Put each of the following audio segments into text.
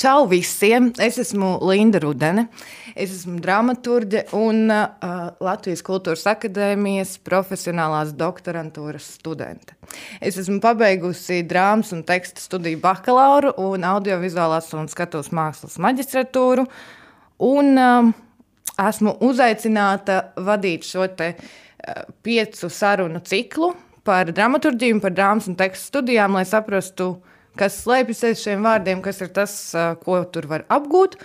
Čau visiem! Es esmu Linda Rudene. Es esmu dramaturge un uh, Latvijas Kultūras Akadēmijas profesionālās doktorantūras studente. Es esmu pabeigusi drāmas un tekstu studiju bakalauru un audiovizuālās un skatuves mākslas maģistratūru. Un, uh, esmu uzaicināta vadīt šo te, uh, piecu sarunu ciklu par dramaturgiju, par drāmas un tekstu studijām, lai saprastu, uh, kas slēpjas aiz šiem vārdiem, kas ir tas, ko tur var apgūt,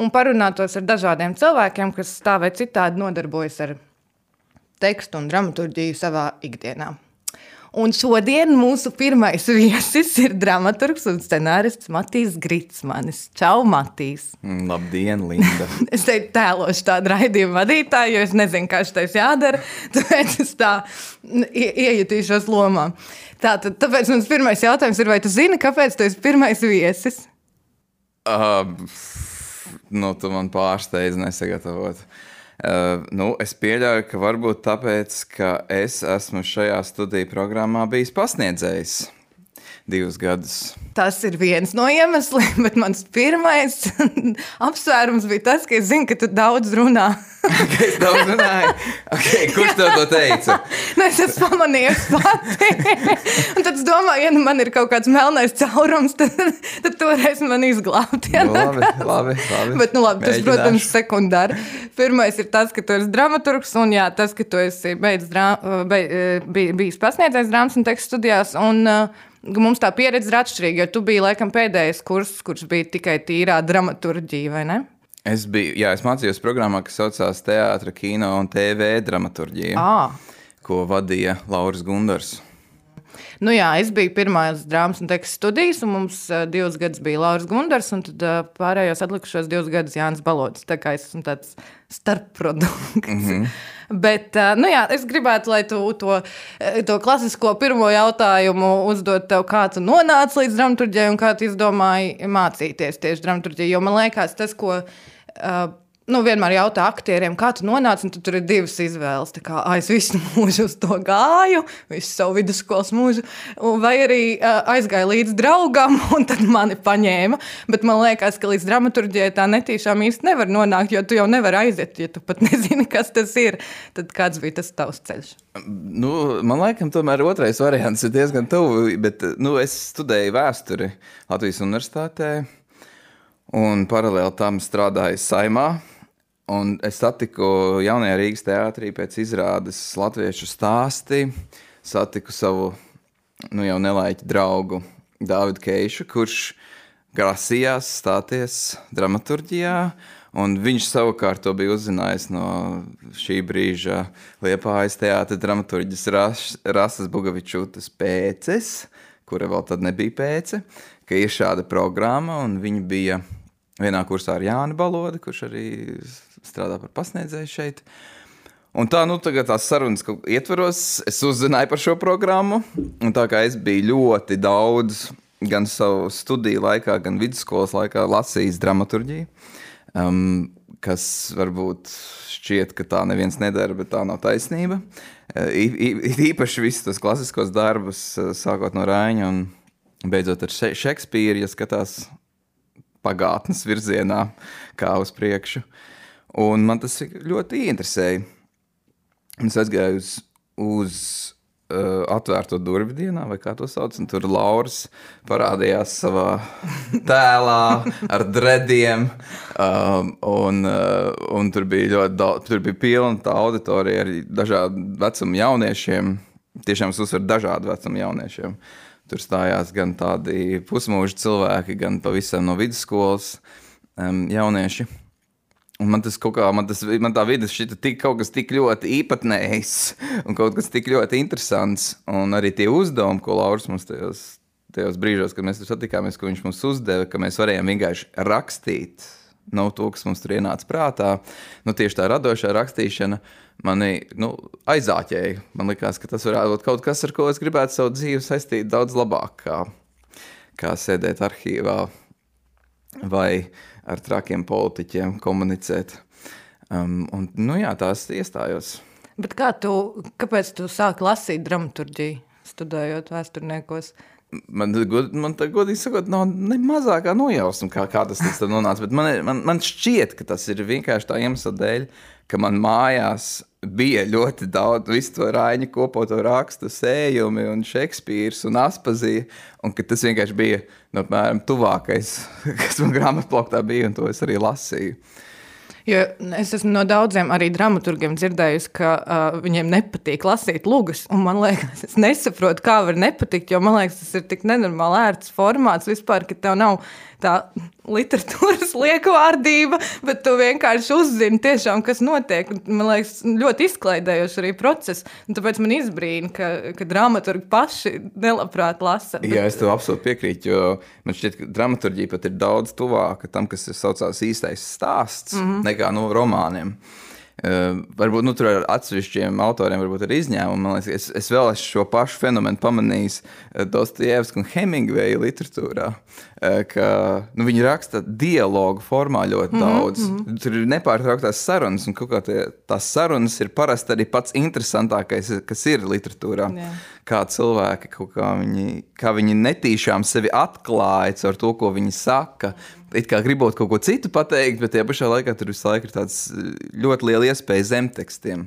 un parunātos ar dažādiem cilvēkiem, kas tā vai citādi nodarbojas ar tekstu un dramaturgiju savā ikdienā. Un šodien mūsu pirmais viesis ir dramaturgs un scenārists Matīs Gritsmanis. Čau, Matīs! Mm, labdien, Linda! es teiktu, tēlošu tādu raidījumu vadītāju, jo es nezinu, kā šis jādara. Tāpēc es tā iejutīšos lomā. Tātad, tāpēc mans pirmais jautājums ir, vai tu zini, kāpēc tu esi pirmais viesis? Uh, nu, tu man pārsteidzi nesagatavot. Uh, Uh, nu, es pieļauju, ka varbūt tāpēc, ka es esmu šajā studiju programmā bijis pasniedzējs divus gadus. Tas ir viens no iemesliem, bet mans pirmais apsvērums bija tas, ka es zinu, ka tu daudz runā. ka es daudz runāju? Okay, kurš tev to teica? nu, es esmu pamanījis pati. Un tad es domāju, ja nu man ir kaut kāds melnais caurums, tad, tad toreiz man izglābt. Ja? Nu, labi, labi, labi. Bet, nu labi, tas, protams, sekundāri. Pirmais ir tas, ka tu esi dramaturgs, un jā, tas, ka tu esi beidz drā, beidz, bijis pasniedzējis drāmas un tekstu studijās. Un, uh, Mums tā pieredze ir atšķirīga, jo tu biji laikam pēdējais kurs, kurš bija tikai tīrā dramaturģija, vai ne? Es biju, jā, es mācījos programmā, kas saucās Teātris, Kino un TV dramaturģija, à. ko vadīja Lauris Gundars. Nu jā, es biju pirmās drāmas un tekstu studijas, un mums uh, divus gadus bija Lauris Gundars, un tad uh, pārējos atlikušos divus gadus Jānis Balodis. Tā kā es esmu tāds starpprodukts. Mm -hmm. Bet, uh, nu jā, es gribētu, lai tu to, to klasisko pirmo jautājumu uzdod tev, kā tu nonāci līdz dramaturgijai un kā tu izdomāji mācīties tieši dramaturgijai. Jo man liekas, tas, ko uh, nu, vienmēr jautā aktieriem, kā tu nonāci, un tu tur ir divas izvēles. Tā kā es visu mūžu uz to gāju, visu savu vidusskolas mūžu, vai arī uh, aizgāju līdz draugam, un tad mani paņēma. Bet man liekas, ka līdz dramaturgijai tā netīšām īsti nevar nonākt, jo tu jau nevari aiziet, ja tu pat nezini, kas tas ir. Tad kāds bija tas tavs ceļš? Nu, man liekas, tomēr otrais variants ir diezgan tuvu, bet nu, es studēju vēsturi Latvijas universitātē. Un paralēli tam strādāju Saimā, Un es satiku jaunajā Rīgas teātrī pēc izrādes latviešu stāstī. Satiku savu nu, jau nelaiķu draugu Dāvidu Keišu, kurš grasījās stāties dramaturgijā. Un viņš savukārt to bija uzzinājis no šī brīža Liepājas teātris dramaturģis Ras, Rasas Bugavičūtas pēces, kura vēl tad nebija pēce, ka ir šāda programma, un viņi bija vienā kursā ar Jānu Balodi, kurš arī strādā par pasniedzēju šeit. Un tā, nu, tagad tās sarunas ietvaros, es uzzināju par šo programmu. Un tā kā es biju ļoti daudz, gan savu studiju laikā, gan vidusskolas laikā, lasījis dramaturgiju, um, kas varbūt šķiet, ka tā neviens nedara, bet tā nav taisnība. Uh, īpaši visus tos klasiskos darbus, uh, sākot no Rāņa un beidzot ar Šekspīru, ja skatās pagātnes virzienā, kā uz priekšu. Uh, Un man tas ļoti interesēja. Es aizgāju uz, uz uh, atvērto durvju dienā, vai kā to sauc. Tur Lauris parādījās savā tēlā ar drediem. Um, un, uh, un tur bija ļoti daudz, tur bija pilna tā auditorija ar dažādu vecumu jauniešiem. Tiešām es uzsveru dažādu vecumu jauniešiem. Tur stājās gan tādi pusmūža cilvēki, gan pavisam no vidusskolas um, jaunieši. Un man tas kaut kā, man, tas, man tā vide šķita tik, kaut kas tik ļoti īpatnējs un kaut kas tik ļoti interesants. Un arī tie uzdevumi, ko Lauris mums tajos, tajos brīžos, kad mēs tur satikāmies, ko viņš mums uzdeva, ka mēs varējām vienkārši rakstīt no nu, to, kas mums tur ienāca prātā. Nu, tieši tā radošā rakstīšana mani nu, aizāķēja. Man liekas, ka tas varētu būt kaut kas, ar ko es gribētu savu dzīvi saistīt daudz labāk, kā, kā sēdēt arhīvā vai ar trakiem politiķiem komunicēt. Um, un, nu, jā, tās iestājos. Bet kā tu, kāpēc tu sāki lasīt dramaturgiju, studējot vēsturniekos? Man, man tā godīgi sakot, nav ne mazākā nojausma, kā, kā tas tur nonāca. Bet man, man, man šķiet, ka tas ir vienkārši tā iemesla dēļ, ka man mājās bija ļoti daudz visu to rāņu kopoto rakstu, sējumi un Šekspīrs un Aspazija, un ka tas vienkārši bija, nu, apmēram, tuvākais, kas man grāmatplaktā bija, un to es arī lasīju. Jo es esmu no daudziem arī dramaturgiem dzirdējusi, ka uh, viņiem nepatīk lasīt lugas. Man liekas, es nesaprotu, kā var nepatikt, jo man liekas, tas ir tik nenormāli ērts formāts vispār, ka tev nav tā literatūras liekvārdība, bet tu vienkārši uzzini tiešām, kas notiek. Man liekas, ļoti izklaidējoši arī process. Tāpēc man izbrīna, ka, ka dramaturgi paši nelabprāt lasa. Bet... Jā, es tev absolūti piekrītu, jo man šķiet, ka dramaturgija pat ir daudz tuvāka tam, kas ir saucās īstais stāsts, mm -hmm. nekā no romāniem. Uh, varbūt nu, tur ar atsevišķiem autoriem ir izņēmumi. Liekas, es, es vēl esmu šo pašu fenomenu pamanījis uh, Dostojevska un Hemingveja literatūrā. Uh, ka, nu, viņi raksta dialogu formā ļoti mm -hmm. daudz. Tur ir nepārtrauktās sarunas, un tie, tās sarunas ir parasti arī pats interesantākais, kas ir literatūrā. Yeah. Kā cilvēki, kā viņi, kā viņi netīšām sevi atklāja ar to, ko viņi saka. Mm it kā gribot kaut ko citu pateikt, bet tajā pašā laikā tur visu laiku ir tāds eh, ļoti liela iespēja zemtekstiem.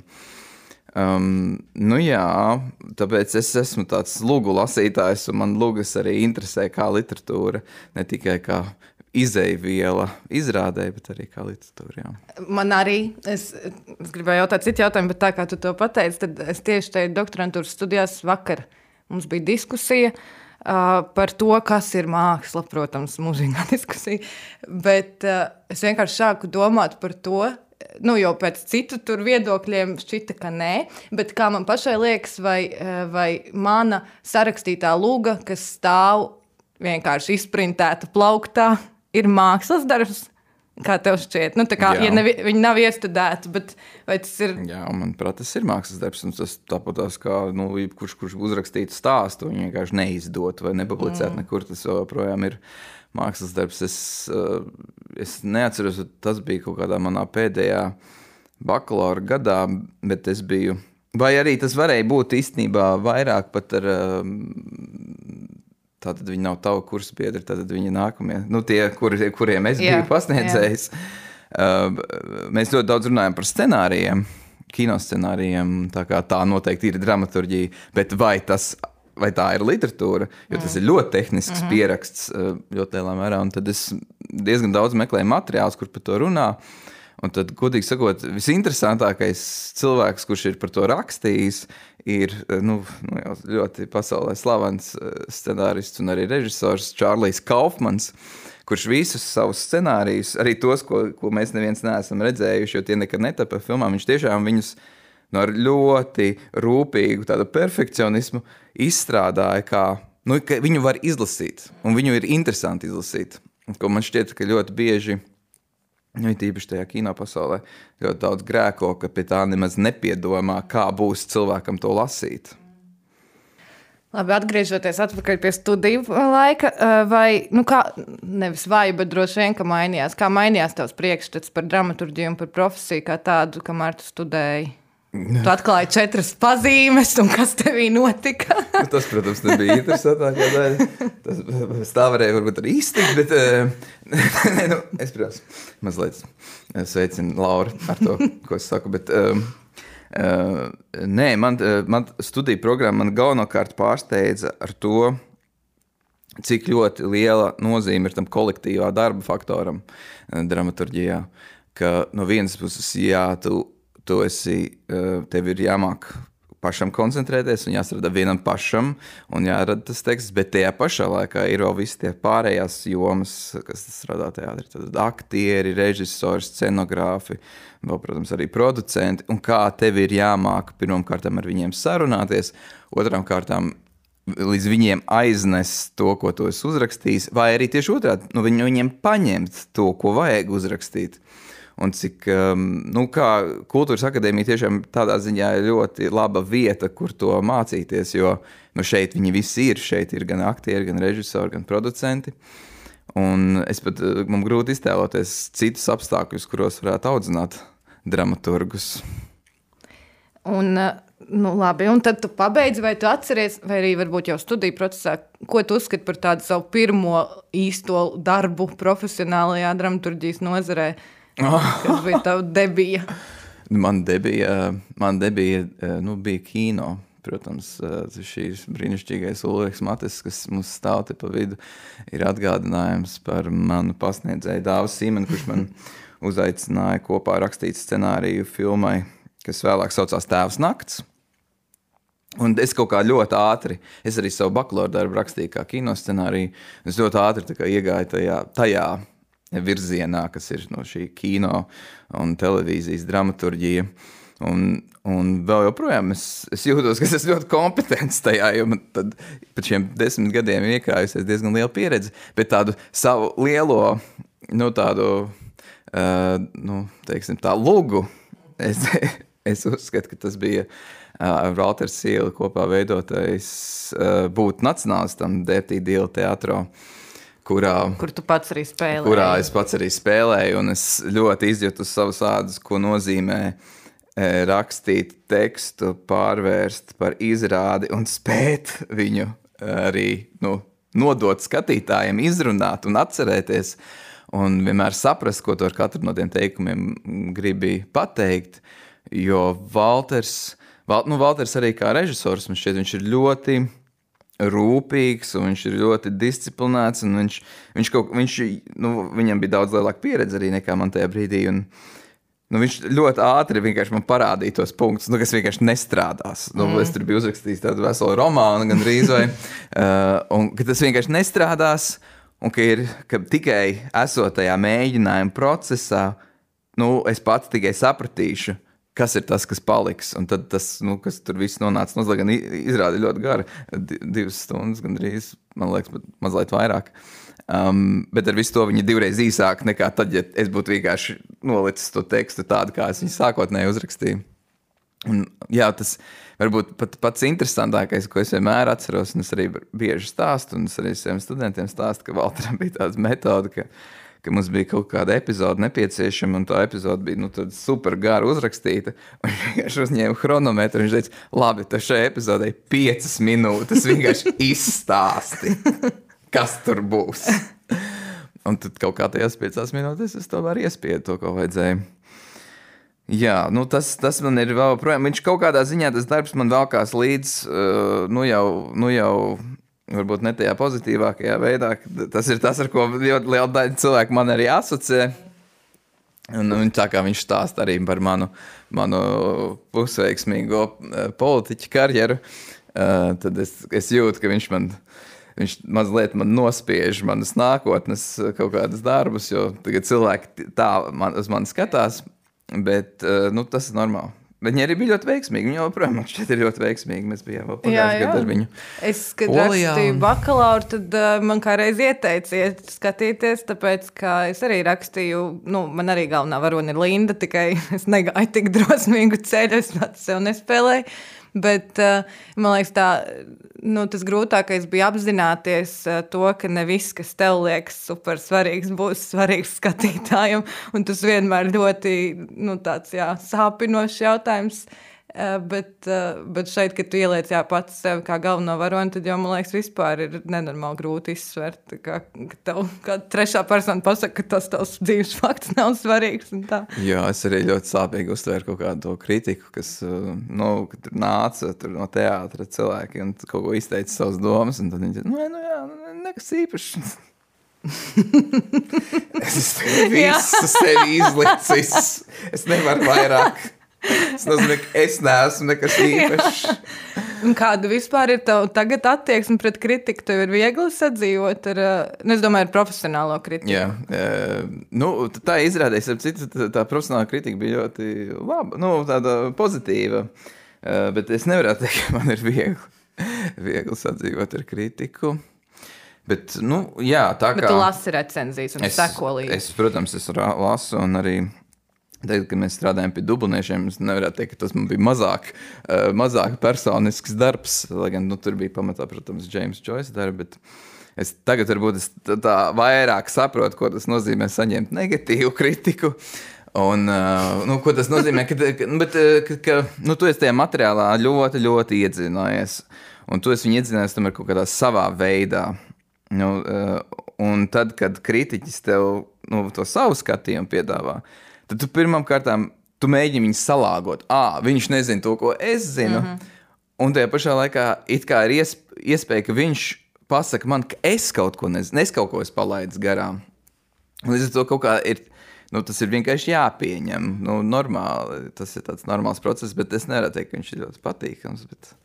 Um, nu jā, tāpēc es esmu tāds lugu lasītājs, un man lugas arī interesē kā literatūra, ne tikai kā izēviela izrādē, bet arī kā literatūra. Jā. Man arī, es, es gribēju jautāt citu jautājumu, bet tā kā tu to pateici, tad es tieši tajā doktorantūras studijās vakar mums bija diskusija, Uh, par to, kas ir māksla, protams, mūžīgā diskusija. Bet es vienkārši sāku domāt par to, nu, jau pēc citu viedokļiem šķita, ka nē, bet kā man pašai liekas, vai, vai mana sarakstītā luga, kas stāv vienkārši izprintēta plauktā, ir mākslas darbs. Kā tev šķiet? Nu, kā, Jā. ja nevi, viņi nav iestudēti, bet tas ir? Jā, manuprāt, tas ir mākslas darbs. Tas tāpat kā nu, kurš, kurš uzrakstītu stāstu, viņi vienkārši neizdot vai nepublicēt mm. nekur. Tas joprojām ir mākslas darbs. Es, eh, es neatceros, tas bija kaut kādā manā pēdējā bakalaura gadā, bet es biju. Vai arī tas varēja būt īstenībā vairāk pat ar Tātad viņi nav tavi kursu biedri, tad viņi nākamie, nu, tie, kur, kuriem es jā, biju pasniedzējis. Uh, mēs ļoti daudz runājam par scenārijiem, kino scenārijiem. Tā, tā noteikti ir dramaturgija, bet vai, tas, vai tā ir literatūra? Jo tas ir ļoti tehnisks mm -hmm. pieraksts, uh, ļoti lielā mērā. Tad es diezgan daudz meklēju materiālus, kur par to runā. Un tad, godīgi sakot, visinteresantākais cilvēks, kurš ir par to rakstījis, ir eh, nu, nu, ļoti pasaulē slavens eh, scenārists un arī režisors Čārlis Kaufmans. Kurš visus savus scenārijus, arī tos, ko, ko mēs neviens neesam redzējuši, jo tie nekad netapa filmā, viņš tiešām viņus nu, ar ļoti rūpīgu perfekcionismu izstrādāja, kā nu, viņu var izlasīt, un viņu ir interesanti izlasīt. Ko man šķiet, ka ļoti bieži Nu, Tīpaši tajā kino pasaulē ļoti daudz grēko, ka pie tā nemaz nepiedomā, kā būs cilvēkam to lasīt. Labi, atgriežoties atpakaļ pie studiju laika, vai nu kā, nevis vai, bet droši vien, ka mainījās. Kā mainījās tavs priekšstats par dramaturgiju un par profesiju kā tādu, kamēr tu studēji? Tu atklāji četras pazīmes, un kas tevī notika? Nu, tas, protams, nebija interesantākā daļa. Tas tā varēja būt arī iztikt, bet ne, nu, es, protams, mazliet sveicinu Lauru ar to, ko es saku. Bet, um, uh, nē, man, man studiju programma man galvenokārt pārsteidza ar to, cik ļoti liela nozīme ir tam kolektīvā darba faktoram dramaturgijā. Ka no vienas puses, jā, tu tu esi, eh, tev ir jāmāk pašam koncentrēties un jāstrādā vienam pašam un jārada tas teksts, bet tajā pašā laikā ir vēl visi tie pārējās jomas, kas strādā teātrī. Tad aktieri, režisori, scenogrāfi, vēl, protams, arī producenti. Un kā tev ir jāmāk pirmām kārtām ar viņiem sarunāties, otrām kārtām līdz viņiem aiznest to, ko tu esi uzrakstījis, vai arī tieši otrādi, nu, viņiem paņemt to, ko vajag uzrakstīt un cik um, nu, kultūras akadēmija tiešām tādā ziņā ir ļoti laba vieta, kur to mācīties. Jo nu, šeit viņi visi ir. Šeit ir gan aktieri, gan režisori, gan producenti. Un es pat uh, man grūti iztēloties citus apstākļus, kuros varētu audzināt dramaturgus. Un, uh, Nu, labi, un tad tu pabeidzi, vai tu atceries, vai arī varbūt jau studiju procesā, ko tu uzskati par tādu savu pirmo īsto darbu profesionālajā dramaturgijas nozarē, kas bija tava debija? Man debija, man debija nu, bija kino. Protams, šīs brīnišķīgais Ulrichs Matis, kas mums stāv te pa vidu, ir atgādinājums par manu pasniedzēju Dāvu Simenu, kurš man uzaicināja kopā rakstīt scenāriju filmai, kas vēlāk saucās Tēvs nakts. Un es kaut kā ļoti ātri, es arī savu bakalaura darbu rakstīju kā kinoscenāriju. Es ļoti ātri iegāju tajā, tajā virzienā, kas ir no šī kino un televīzijas dramaturgija. Un, un vēl joprojām es, es jūtos, ka esmu ļoti kompetents tajā, jo man tad, pēc šiem desmit gadiem ir iekrājusies diezgan liela pieredze. Bet tādu savu lielo, nu, tādu, uh, nu, teiksim, tā lugu, es, es uzskatu, ka tas bija uh, ar Walteru Sīlu kopā veidotais būt nacionālistam Dētī Dīla teatrā. Kurā, kur tu pats arī spēlēji? Kurā es pats arī spēlēju, un es ļoti izjūtu savus ādus, ko nozīmē rakstīt tekstu, pārvērst par izrādi un spēt viņu arī nu, nodot skatītājiem, izrunāt un atcerēties. Un vienmēr saprast, ko ar katru no tiem teikumiem gribi pateikt. Jo Walters Val, nu, Valters arī kā režisors, man šķiet, viņš ir ļoti rūpīgs un viņš ir ļoti disciplinēts. Viņš, viņš kaut, viņš, nu, viņam bija daudz lielāka pieredze arī nekā man tajā brīdī. Un, Nu, viņš ļoti ātri vienkārši man parādīja tos punktus, nu, kas vienkārši nestrādās. Nu, mm. Es tur biju uzrakstījis tādu veselu romānu, gan drīz vai. uh, un ka tas vienkārši nestrādās, un ka, ir, ka tikai esot tajā mēģinājuma procesā, nu, es pats tikai sapratīšu, kas ir tas, kas paliks. Un tad tas, nu, kas tur viss nonāca, nu, gan izrāda ļoti gara, divas stundas, gandrīz, man liekas, bet mazliet vairāk. Um, bet ar visu to viņa divreiz īsāk nekā tad, ja es būtu vienkārši nolicis to tekstu tādu, kā es viņu sākotnēji uzrakstīju. Un, jā, tas varbūt pat pats interesantākais, ko es vienmēr atceros, un es arī bieži stāstu, un es arī saviem studentiem stāstu, ka Valteram bija tāda metode, ka ka mums bija kaut kāda epizode nepieciešama, un tā epizode bija nu, super gara uzrakstīta. Viņš vienkārši uzņēma chronometru un viņš teica, labi, tas šai epizodei piecas minūtes vienkārši izstāsti, kas tur būs. Un tad kaut kā tajās piecās minūtēs es tomēr iespiedu to, ko vajadzēja. Jā, nu tas, tas man ir vēl projām. Viņš kaut kādā ziņā tas darbs man valkās līdz, uh, nu jau, nu jau varbūt ne tajā pozitīvākajā veidā. Tas ir tas, ar ko ļoti liela daļa cilvēku man arī asociē. Un, un tā kā viņš stāsta arī par manu, manu pusveiksmīgo uh, politiķu karjeru, uh, tad es, es jūtu, ka viņš man, viņš mazliet man nospiež manas nākotnes kaut kādas darbus, jo tagad cilvēki tā man, uz mani skatās, bet nu, tas ir normāli. Bet viņi arī bija ļoti veiksmīgi. Viņi joprojām man šķiet, ir ļoti veiksmīgi. Mēs bijām vēl pagājušajā gadā ar viņu. Es, kad Polijā. rakstīju bakalauru, tad uh, man kādreiz ieteica iet skatīties, tāpēc, ka es arī rakstīju, nu, man arī galvenā varone ir Linda, tikai es negāju tik drosmīgu ceļu, es pats sev nespēlēju. Bet uh, man liekas, tā, nu, tas grūtākais bija apzināties uh, to, ka ne viss, kas tev liekas super svarīgs, būs svarīgs skatītājam. Un tas vienmēr ļoti nu, tāds, jā, sāpinošs jautājums. Eh, bet, eh, bet šeit, kad tu ieliec jā, pats sevi kā galveno varoni, tad jau man liekas, vispār ir nenormāli grūti izsvērt. Kā, ka tev kā trešā persona pasaka, ka tas tavs dzīves fakts nav svarīgs. Jā, es arī ļoti sāpīgi uztvēru kaut kādu kritiku, kas eh, nu, tur nāca tur no teātra cilvēki un kaut ko izteica savas domas. Tad viņi teica, nu, nu jā, nu, nekas īpašs. es visu sevi izlicis. Es nevaru vairāk. Tas nozīmē, ka es neesmu nekas īpašs. Kāda vispār ir tā attieksme pret kritiku? Tev ir viegli sadzīvot ar, nu, es domāju, ar profesionālo kritiku. Jā, nu, tā izrādījās, ka tā, tā profesionāla kritika bija ļoti laba, nu, tāda pozitīva. Bet es nevaru teikt, ka man ir viegli, viegli sadzīvot ar kritiku. Bet, nu, jā, tā kā. Bet tu lasi recenzijas un es, seko līdzi. Es, protams, es lasu un arī Tagad, kad mēs strādājam pie dubultniešiem, es nevaru teikt, ka tas bija mazāk, uh, mazāk personisks darbs. Lai gan nu, tur bija pamatā, protams, James Joyce darbi. Es tagad varbūt es tā vairāk saprotu, ko tas nozīmē saņemt negatīvu kritiku. Un, uh, nu, ko tas nozīmē? Ka, ka, bet, ka, ka nu, tu esi tajā materiālā ļoti, ļoti iedzinājies. Un tu esi viņu iedzinājies tomēr kaut kādā savā veidā. Nu, uh, un tad, kad kritiķis tev nu, to savu skatījumu piedāvā, tad tu pirmām kārtām tu mēģini viņu salāgot. À, viņš nezina to, ko es zinu. Mm -hmm. Un tajā pašā laikā ir iespēja, ka viņš pasaka man, ka es kaut ko nezinu, es kaut ko esmu palaidis garām. Līdz ar to kaut kā ir. Nu, tas ir vienkārši jāpieņem. Nu, normāli, tas ir tāds normāls process, bet es nevaru teikt, ka viņš ir ļoti patīkams. Bet...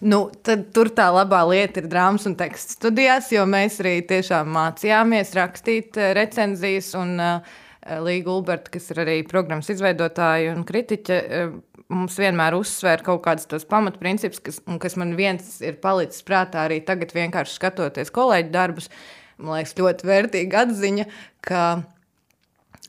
Nu, tur tā labā lieta ir drāmas un teksts studijās, jo mēs arī tiešām mācījāmies rakstīt eh, recenzijas. Un, uh, Līga Ulberta, kas ir arī programmas izveidotāja un kritiķe, mums vienmēr uzsver kaut kādus tos pamatprincipus, kas, kas man viens ir palicis prātā arī tagad, vienkārši skatoties kolēģu darbus. Man liekas, ļoti vērtīga atziņa, ka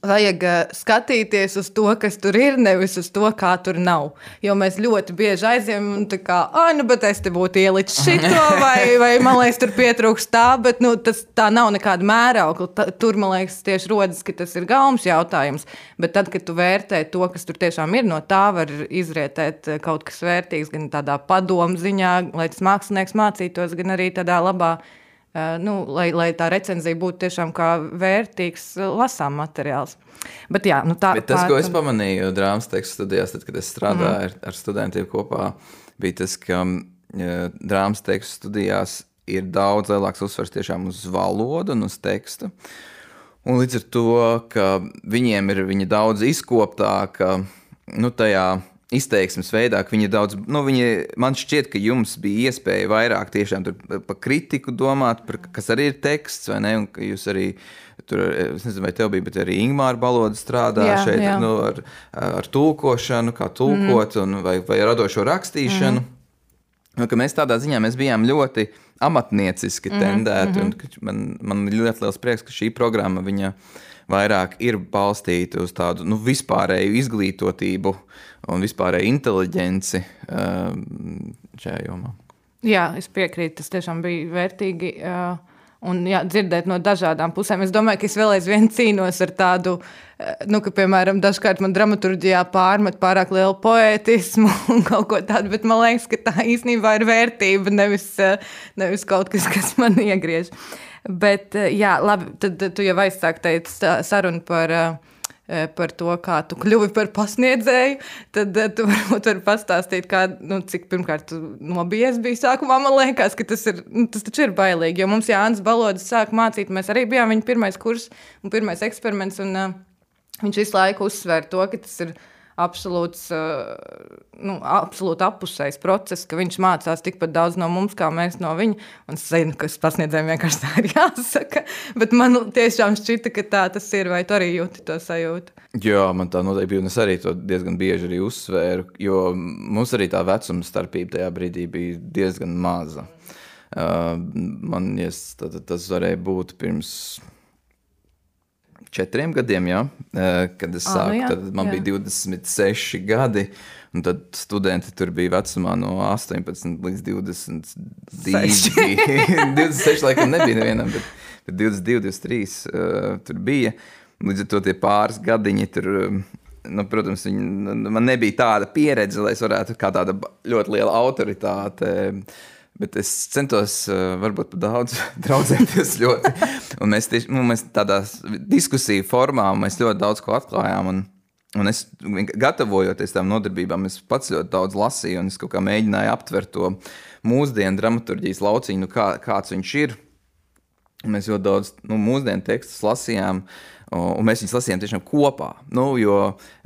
Vajag uh, skatīties uz to, kas tur ir, nevis uz to, kā tur nav. Jo mēs ļoti bieži aizjām un tā kā, ah, nu, bet es te būtu ielicis šito, vai, vai man liekas, tur pietrūkst tā, bet nu, tas tā nav nekāda mēraukla. Tur, man liekas, tieši rodas, ka tas ir gaumas jautājums. Bet tad, kad tu vērtē to, kas tur tiešām ir, no tā var izrietēt kaut kas vērtīgs gan tādā padomu ziņā, lai tas mākslinieks mācītos, gan arī tādā labā Eh, nu, lai, lai tā recenzija būtu tiešām kā vērtīgs eh, lasām materiāls. Bet, jā, nu tā, Bet tas, pār... ko es pamanīju drāmas tekstu studijās, tad, kad es strādāju mm. ar, ar studentiem kopā, bija tas, ka ja, drāmas tekstu studijās ir daudz lielāks uzsvars tiešām uz valodu un uz tekstu. Un līdz ar to, ka viņiem ir viņa daudz izkoptāka nu, tajā izteiksmes veidā, ka viņi daudz, nu, viņi, man šķiet, ka jums bija iespēja vairāk tiešām par kritiku domāt, par, kas arī ir teksts, vai ne, un ka jūs arī tur, es nezinu, vai tev bija, bet arī Ingmāra Baloda strādā jā, šeit jā. Nu, ar, ar tulkošanu, kā tulkot, mm. un, vai, vai radošo rakstīšanu. Mm. Nu, mēs tādā ziņā mēs bijām ļoti amatnieciski mm. tendēti, mm -hmm. un man, man ir ļoti liels prieks, ka šī programma viņa vairāk ir balstīta uz tādu nu, vispārēju izglītotību un vispārēju inteliģenci um, šajā jomā. Jā, es piekrītu. Tas tiešām bija vērtīgi. Uh, un jā, dzirdēt no dažādām pusēm. Es domāju, ka es vēl aizvien cīnos ar tādu, uh, nu, ka, piemēram, dažkārt man dramaturgijā pārmet pārāk lielu poētismu un kaut ko tādu, bet man liekas, ka tā īstenībā ir vērtība, nevis, uh, nevis kaut kas, kas man iegriež. Bet, jā, labi, tad tu jau aizsāk teikt sarunu par Eh, par to, kā tu kļuvi par pasniedzēju, tad eh, tu varbūt vari pastāstīt, kā, nu, cik pirmkārt nobijies bija sākumā. Man liekas, ka tas, ir, nu, tas taču ir bailīgi, jo mums Jānis Balodis sāk mācīt, mēs arī bijām viņa pirmais kurs un pirmais eksperiments, un uh, viņš visu laiku uzsver to, ka tas ir absolūts, nu, absolūti apusējs process, ka viņš mācās tikpat daudz no mums, kā mēs no viņa. Un es zinu, ka pasniedzējiem vienkārši tā ir jāsaka. Bet man tiešām šķita, ka tā tas ir, vai tu arī jūti to sajūtu? Jā, man tā noteikti bija, un es arī to diezgan bieži arī uzsvēru, jo mums arī tā vecuma starpība tajā brīdī bija diezgan maza. Uh, man yes, tas varēja būt pirms četriem gadiem, ja, kad es sāku. Ah, nu jā, tad man jā. bija 26 gadi. Un tad studenti tur bija vecumā no 18 līdz 22. 26 laikam nebija nevienam, bet, bet 22, 23 uh, tur bija. Līdz ar to tie pāris gadiņi tur. Nu, protams, viņi, nu, man nebija tāda pieredze, lai es varētu kā tāda ļoti liela autoritāte uh, Bet es centos, uh, varbūt pat daudz draudzēties ļoti. Un mēs, tieši, nu, mēs tādā diskusiju formā ļoti daudz ko atklājām. Un, un es gatavojoties tam nodarbībām, es pats ļoti daudz lasīju, un es kaut kā mēģināju aptvert to mūsdienu dramaturgijas lauciņu, nu, kā, kāds viņš ir. Mēs ļoti daudz nu, mūsdienu tekstus lasījām. Uh, Un mēs viņus lasījām tiešām kopā. Nu, jo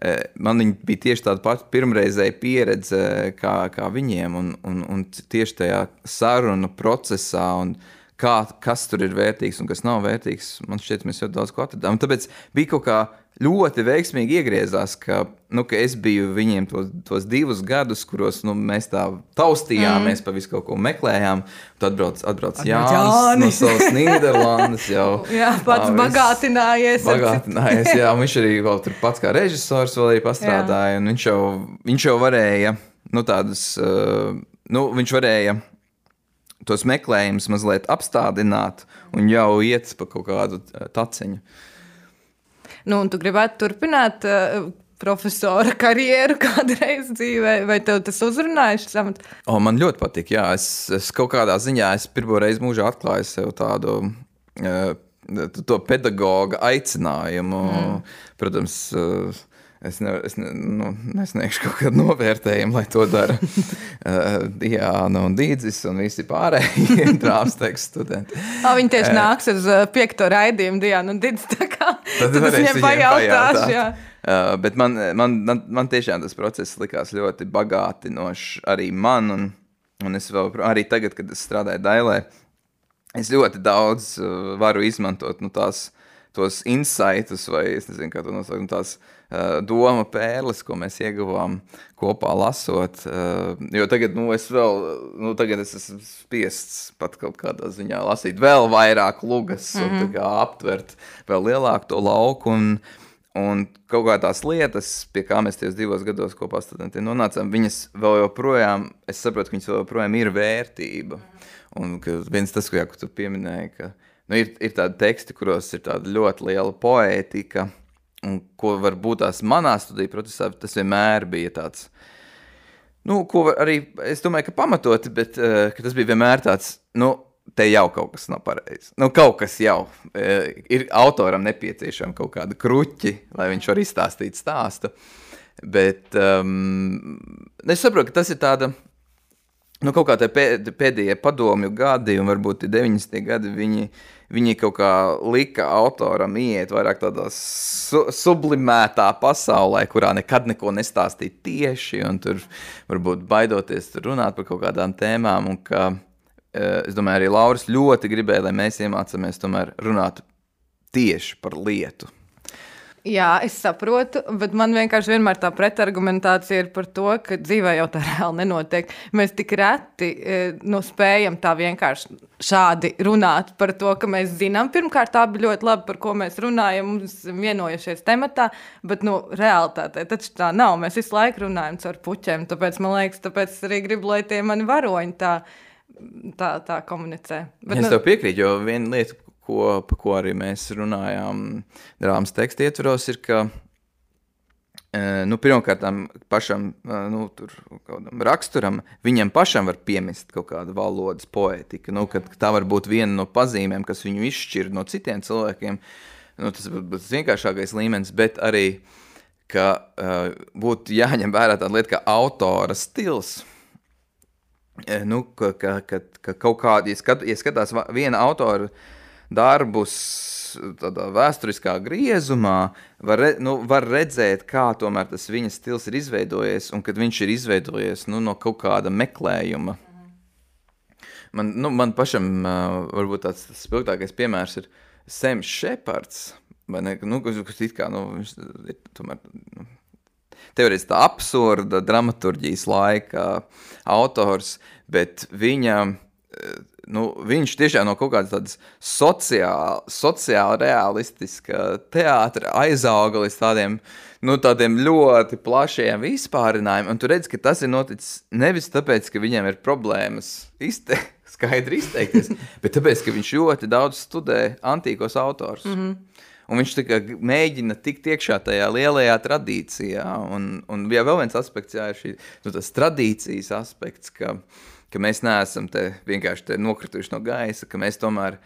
e, man bija tieši tāda pati pirmreizēja pieredze kā, kā viņiem. Un, un, un tieši tajā sarunu procesā, un kā, kas tur ir vērtīgs un kas nav vērtīgs, man šķiet, mēs ļoti daudz ko atradām. Tāpēc bija kaut kā ļoti veiksmīgi iegriezās, ka, nu, ka es biju viņiem tos, tos divus gadus, kuros nu, mēs tā taustījāmies, mm. pa visu kaut ko meklējām. Tad atbrauc, atbrauc Jānis, Jānis. no savas Nīderlandes. Jau, jā, pats tā, bagātinājies. Bagātinājies, jā, viņš arī vēl tur pats kā režisors vēl arī pastrādāja. Viņš jau, viņš jau varēja, nu, tādus, uh, nu, viņš varēja tos meklējumus mazliet apstādināt un jau iet pa kaut kādu taciņu. Nu, un tu gribētu turpināt uh, profesora karjeru kādreiz dzīvē, vai tev tas uzrunāja šis amats? O, man ļoti patīk, jā, es, es kaut kādā ziņā, pirmo reizi mūžā atklāju sev tādu uh, to pedagoga aicinājumu. Mm. Protams, uh, Es, ne, es ne, nu, nesniegšu kaut kādu novērtējumu, lai to dara uh, Diana un Dīdzis un visi pārējie drāmas tekstu studenti. O, viņi tieši uh, nāks uz piekto raidījumu Diana un Dīdzis, kā tad es viņiem pajautāšu. Jā. Uh, bet man, man, man, man tiešām tas process likās ļoti bagātinošs arī man, un, un es vēl arī tagad, kad es strādāju Dailē, es ļoti daudz uh, varu izmantot nu, tās, tos insightus vai, nezinu, kā to nosaukt, nu, tās doma pērles, ko mēs ieguvām kopā lasot, uh, jo tagad, nu, es vēl, nu, tagad es esmu spiests pat kaut kādā ziņā lasīt vēl vairāk lugas mm -hmm. un mhm. kā aptvert vēl lielāku to lauku, un Un kaut kā tās lietas, pie kā mēs tajos divos gados kopā nonācām, viņas vēl joprojām, es saprotu, ka viņas vēl joprojām ir vērtība. Un viens tas, ko, ko tu pieminēji, ka nu, ir, ir tādi teksti, kuros ir tāda ļoti liela poētika, un ko varbūt tās manā studiju procesā, tas vienmēr bija tāds, nu, ko arī, es domāju, ka pamatoti, bet uh, ka tas bija vienmēr tāds, nu, te jau kaut kas nav pareizi. Nu, kaut kas jau e, ir autoram nepieciešama kaut kāda kruķi, lai viņš var izstāstīt stāstu. Bet um, es saprotu, ka tas ir tāda. Nu, kaut kā pēdējie padomju gadi, un varbūt 90. gadi, viņi, viņi kaut kā lika autoram iet vairāk tādā su sublimētā pasaulē, kurā nekad neko nestāstīt tieši, un tur varbūt baidoties tur runāt par kaut kādām tēmām, ka, Eh, es domāju, arī Lauris ļoti gribēja, lai mēs iemācāmies runāt tieši par lietu. Jā, es saprotu, bet man vienkārši vienmēr tā pretargumentācija ir par to, ka dzīvē jau tā reāli nenotiek. Mēs tik reti e, nu, spējam tā vienkārši šādi runāt par to, ka mēs zinām, pirmkārt, tā bija ļoti labi, par ko mēs runājam, mums vienojušies tematā, bet nu, realitātē taču tā nav. Mēs visu laiku runājam caur puķiem, tāpēc man liekas, tāpēc arī gribu, lai tie mani varoņi tā tā, tā komunicē. Bet, es nu, tev piekrītu, jo viena lieta, ko, par ko arī mēs runājām drāmas teksta ietvaros, ir, ka e, nu, pirmkārt, pašam e, nu, raksturam, viņam pašam var piemest kaut kādu valodas poētiku. Nu, tā var būt viena no pazīmēm, kas viņu izšķir no citiem cilvēkiem. Nu, tas tas vienkāršākais līmenis, bet arī ka uh, būtu jāņem vērā tāda lieta, kā autora stils. Nu, ka, ka, ka, ka kaut kādi, ja, skat, ja skatās viena autora darbus tādā vēsturiskā griezumā, var, re, nu, var redzēt, kā tas viņa stils ir izveidojies, un kad viņš ir izveidojies nu, no kaut kāda meklējuma. Man, nu, man pašam uh, varbūt tāds spilgtākais piemērs ir Sems Šepards, ne, nu, kas it kā, nu, ir tomēr, nu, teorētiski tā absurda dramaturģijas laika autors, bet viņa, nu, viņš tiešām no kaut kādas tādas sociāli, sociāli realistiska teātra aizauga līdz tādiem, nu, tādiem ļoti plašiem vispārinājumiem, un tu redz, ka tas ir noticis nevis tāpēc, ka viņiem ir problēmas izteikt, skaidri izteikties, bet tāpēc, ka viņš ļoti daudz studē antīkos autors. Mm -hmm. Un viņš mēģina tikt iekšā tajā lielajā tradīcijā. Un, un jā, vēl viens aspekts, jā, ir šī, nu, tas tradīcijas aspekts, ka, ka mēs neesam te vienkārši te nokrituši no gaisa, ka mēs tomēr,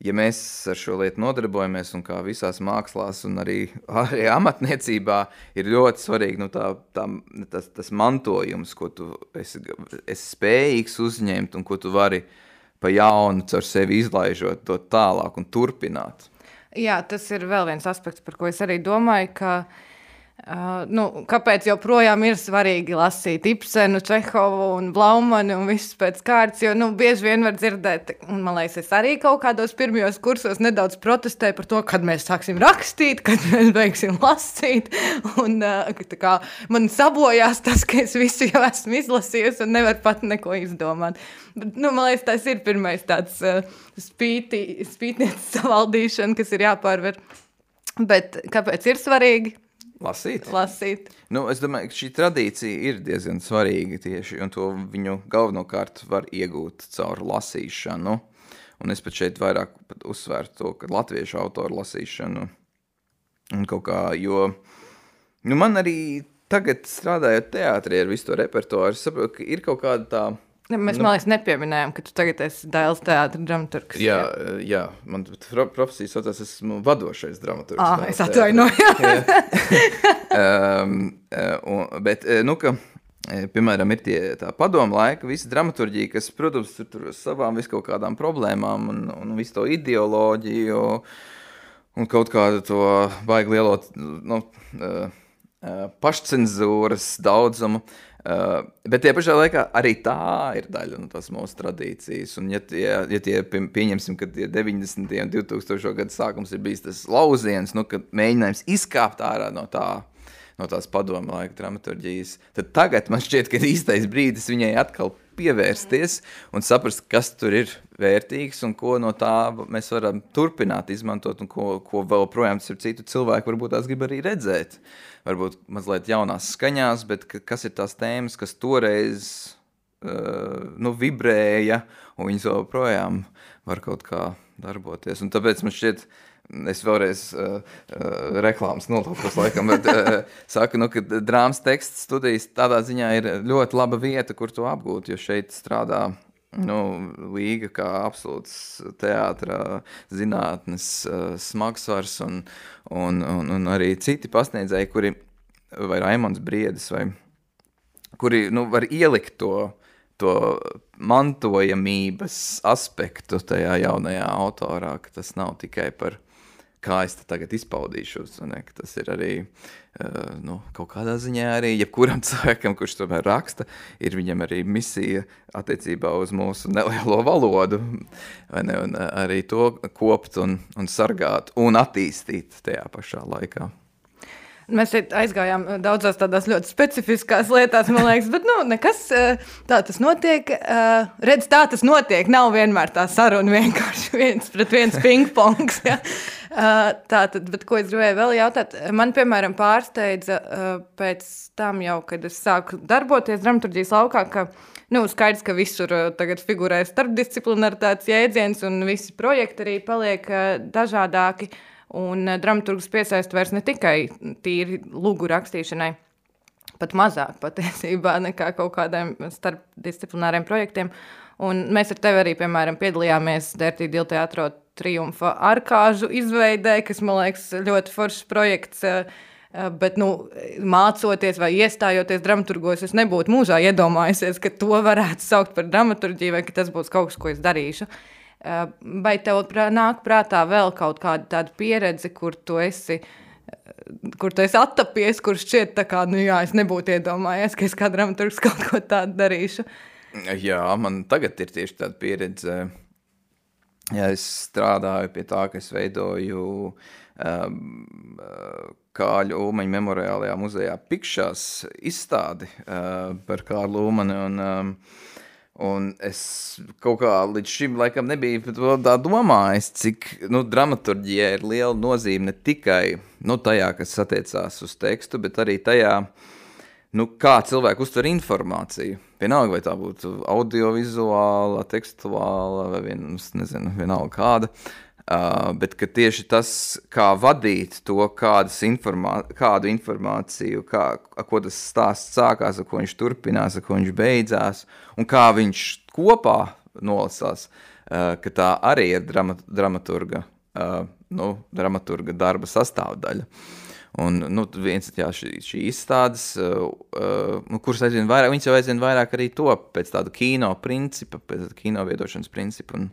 ja mēs ar šo lietu nodarbojamies, un kā visās mākslās, un arī, arī amatniecībā, ir ļoti svarīgi nu, tā, tā, tas, tas mantojums, ko tu esi, esi spējīgs uzņemt un ko tu vari pa jaunu caur sevi izlaižot to tālāk un turpināt. Jā, tas ir vēl viens aspekts, par ko es arī domāju. Ka, uh, nu, kāpēc joprojām ir svarīgi lasīt Ibsenu, Čehovu un Blaumanu un visus pēc kārtas? Jo nu, bieži vien var dzirdēt, un man liekas, es arī kaut kādos pirmajos kursos nedaudz protestēju par to, kad mēs sāksim rakstīt, kad mēs beigsim lasīt. Un, uh, kā, man sabojās tas, ka es visu jau esmu izlasījusi un nevaru pat neko izdomāt. Bet, nu, man liekas, tas ir pirmais tāds uh, spīti, spītnieces savaldīšana, kas ir jāpārvar. Bet kāpēc ir svarīgi? Lasīt. Lasīt. Nu, es domāju, ka šī tradīcija ir diezgan svarīga tieši, un to viņu galvenokārt var iegūt caur lasīšanu. Un es pat šeit vairāk pat uzsvērtu to, ka latviešu autoru lasīšanu Un kaut kā, jo nu, man arī tagad strādājot teātrī ar visu to repertuāru, es saprotu, ka ir kaut kāda tā. Ne, mēs, nu, man liekas, nepieminējām, ka tu tagad esi Dēls teātris dramaturgs. Jā, jā, jā. man pro, profesijas saucās, esmu vadošais dramaturgs. Ah, es atvainojos. um, un, bet, nu, ka, piemēram, ir tie tā padomu laika, visa dramaturģija, kas, protams, tur, tur savām vis kaut kādām problēmām un, un visu to ideoloģiju un kaut kādu to baigi lielo, nu, pašcensūras daudzumu. Uh, bet tie pašā laikā arī tā ir daļa no tās mūsu tradīcijas. Un, ja tie, ja tie pieņemsim, ka tie 90. un 2000. gadu sākums ir bijis tas lauciens, nu, kad mēģinājums izkāpt ārā no tā. No tās padomu laika dramaturgijas. Tad tagad man šķiet, ka ir īstais brīdis viņai atkal pievērsties un saprast, kas tur ir vērtīgs un ko no tā mēs varam turpināt izmantot un ko, ko vēl projām citu cilvēku varbūt tās grib arī redzēt. Varbūt mazliet jaunās skaņās, bet kas ir tās tēmas, kas toreiz uh, nu, vibrēja un viņas joprojām var kaut kā darboties. Un tāpēc man šķiet, es vēlreiz uh, uh, reklāmas nolūkos laikam, bet uh, saku, nu, ka drāmas teksts studijas tādā ziņā ir ļoti laba vieta, kur to apgūt, jo šeit strādā nu, līga kā absolūts teātra zinātnes uh, smagsvars un, un, un, un arī citi pasniedzēji, kuri, vai Raimons Briedis, vai, kuri nu, var ielikt to, to mantojamības aspektu tajā jaunajā autorā, ka tas nav tikai par kā es tagad izpaudīšos. Ne, tas ir arī uh, nu, kaut kādā ziņā arī jebkuram cilvēkam, kurš tomēr raksta, ir viņam arī misija attiecībā uz mūsu nelielo valodu. Ne, un arī to kopt un, un sargāt un attīstīt tajā pašā laikā. Mēs aizgājām daudzās tādās ļoti specifiskās lietās, man liekas, bet nu, nekas tā tas notiek. Redz, tā tas notiek. Nav vienmēr tā saruna vienkārši viens pret viens ping-pongs. Ja? Tā tad, bet ko es gribēju vēl jautāt? Man, piemēram, pārsteidza pēc tam jau, kad es sāku darboties dramaturgijas laukā, ka nu, skaidrs, ka visur tagad figurē starpdisciplinaritātes jēdziens un visi projekti arī paliek dažādāki. Un dramaturgs piesaista vairs ne tikai tīri lūgu rakstīšanai, pat mazāk patiesībā nekā kaut kādiem starpdisciplināriem projektiem. Un mēs ar tevi arī, piemēram, piedalījāmies Dērtī Dilteātro triumfa arkāžu izveidē, kas, man liekas, ļoti foršs projekts. Eh, eh, bet, nu, mācoties vai iestājoties dramaturgos, es nebūtu mūžā iedomājusies, ka to varētu saukt par dramaturgiju vai ka tas būs kaut kas, ko es darīšu. Eh, vai tev prā, nāk prātā vēl kaut kāda tāda pieredze, kur tu esi, kur esi attapies, kurš šķiet kā, nu jā, es nebūtu iedomājies, ka es kā dramaturgs kaut ko tādu darīšu? Jā, man tagad ir tieši tāda pieredze. Ja es strādāju pie tā, ka es veidoju um, Kāļu Ulmaņa memoriālajā muzejā Pikšās izstādi uh, par Kārlu Ulmani un um, Un es kaut kā līdz šim laikam nebiju tā domājis, cik nu, dramaturgijai ir liela nozīme ne tikai nu, tajā, kas attiecās uz tekstu, bet arī tajā, nu, kā cilvēki uztver informāciju. Vienalga, vai tā būtu audiovizuāla, tekstuāla vai vien, nezinu, vienalga kāda. Uh, bet tieši tas, kā vadīt to, informā kādu informāciju, kā, ko tas stāsts sākās, ar ko viņš turpinās, ar ko viņš beidzās, un kā viņš kopā nolasās, uh, ka tā arī ir drama, dramaturga, uh, nu, dramaturga darba sastāvdaļa. Un, nu, viens jā, šī, šī izstādes, uh, uh, kuras aizvien vairāk, viņas jau aizvien vairāk arī top pēc tāda kino principa, pēc kino viedošanas principa. Un,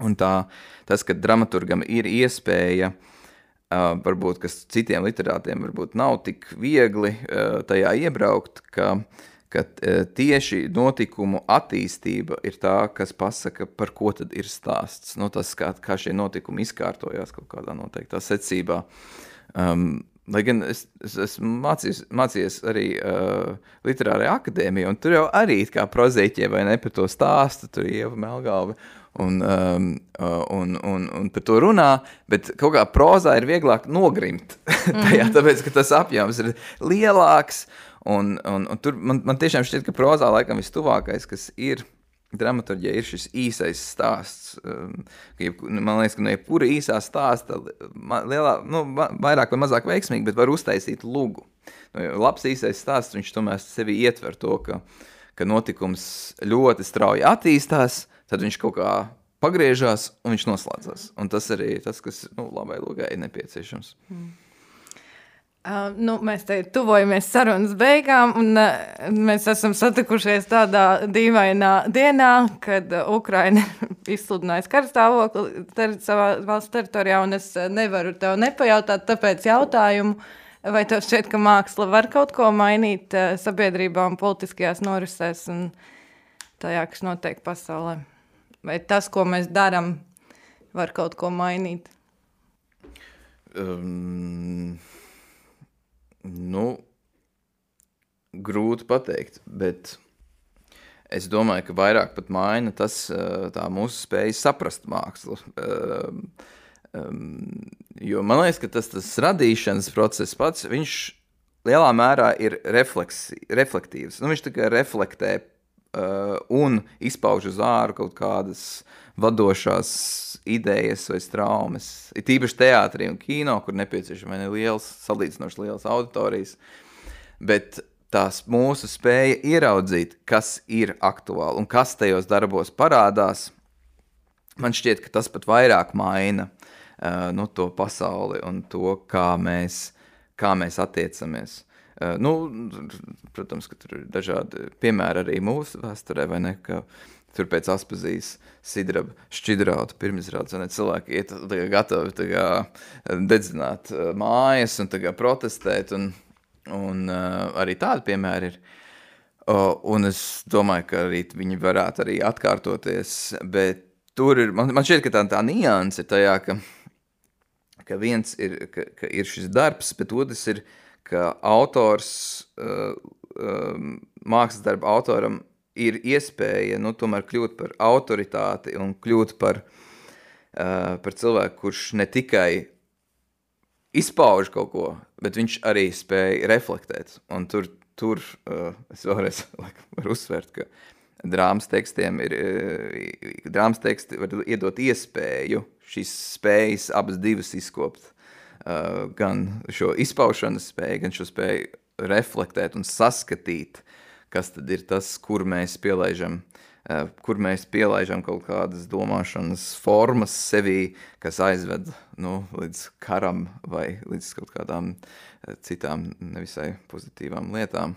Un tā, tas, ka dramaturgam ir iespēja, uh, varbūt kas citiem literātiem varbūt nav tik viegli uh, tajā iebraukt, ka, ka uh, tieši notikumu attīstība ir tā, kas pasaka, par ko tad ir stāsts. Nu, tas, kā, kā šie notikumi izkārtojās kaut kādā noteiktā secībā. Um, Lai gan es, es esmu mācījis, mācījies arī uh, literārajā akadēmijā, un tur jau arī kā prozēķiem vai ne par to stāstu, tur ieva melgalva un, um, uh, un, un, un par to runā, bet kaut kā prozā ir vieglāk nogrimt tajā, mm. tāpēc, ka tas apjoms ir lielāks, un, un, un tur man, man tiešām šķiet, ka prozā laikam vistuvākais, kas ir, dramaturgija ir šis īsais stāsts. Um, man liekas, ka no jebkura īsā stāsta, lielā, nu, vairāk vai mazāk veiksmīgi, bet var uztaisīt lugu. Nu, labs īsais stāsts, viņš tomēr sevi ietver to, ka, ka notikums ļoti strauji attīstās, tad viņš kaut kā pagriežās un viņš noslēdzas. Un tas arī tas, kas nu, labai lugai ir nepieciešams. Mm. Uh, nu, mēs te tuvojamies sarunas beigām, un uh, mēs esam satikušies tādā dīvainā dienā, kad uh, Ukraina izsludināja karstāvokli ter savā valsts teritorijā, un es nevaru tev nepajautāt, tāpēc jautājumu, vai tev šķiet, ka māksla var kaut ko mainīt uh, sabiedrībā un politiskajās norisēs un tajā, kas notiek pasaulē? Vai tas, ko mēs darām, var kaut ko mainīt? Um Nu, grūti pateikt, bet es domāju, ka vairāk pat maina tas mūsu spēja saprast mākslu. Jo man liekas, ka tas, tas radīšanas process pats, viņš lielā mērā ir refleks, reflektīvs. Nu, viņš tikai reflektē un izpauž uz āru kaut kādas vadošās idejas vai traumas. Ir tīpaši teātrī un kino, kur nepieciešama ne liels, salīdzinoši liels auditorijas. Bet tās mūsu spēja ieraudzīt, kas ir aktuāli un kas tajos darbos parādās, man šķiet, ka tas pat vairāk maina uh, nu, to pasauli un to, kā mēs, kā mēs attiecamies. Nu, protams, ka tur ir dažādi piemēri arī mūsu vēsturē, vai ne? Tur pēc apziņas sidraba šķidrauta pirmizrādes, cilvēki iet gatavi tagad, dedzināt mājas un tagad, protestēt. Un, un arī tādi piemēri ir. Un es domāju, ka arī viņi varētu arī atkārtoties. Bet tur ir, man, man šķiet, ka tā, tā nianse ir tajā, ka, ka viens ir, ka, ka ir šis darbs, bet otrs ir ka autors, uh, uh, mākslas darba autoram ir iespēja nu, tomēr kļūt par autoritāti un kļūt par, uh, par cilvēku, kurš ne tikai izpauž kaut ko, bet viņš arī spēja reflektēt. Un tur, tur uh, es vēlreiz varu uzsvērt, ka drāmas tekstiem ir, uh, drāmas teksti var iedot iespēju šīs spējas abas divas izkopt uh, gan šo izpaušanas spēju, gan šo spēju reflektēt un saskatīt, kas tad ir tas, kur mēs pielaižam, uh, kur mēs pielaižam kaut kādas domāšanas formas sevī, kas aizved nu, līdz karam vai līdz kaut kādām uh, citām nevisai pozitīvām lietām.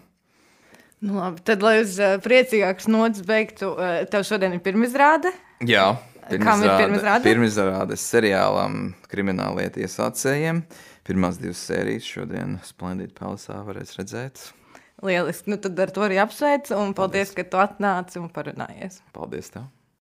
Nu, labi, tad, lai uz uh, priecīgākas nodas beigtu, uh, tev šodien ir pirmizrāde? Jā. Kam ir pirmizrāde? Pirmizrāde seriālam Krimināllieta iesācējiem. Pirmās divas sērijas šodien Splendid Palace varēs redzēt. Lieliski, nu tad ar to arī apsveic un paldies, paldies. ka tu atnāci un parunājies. Paldies tev!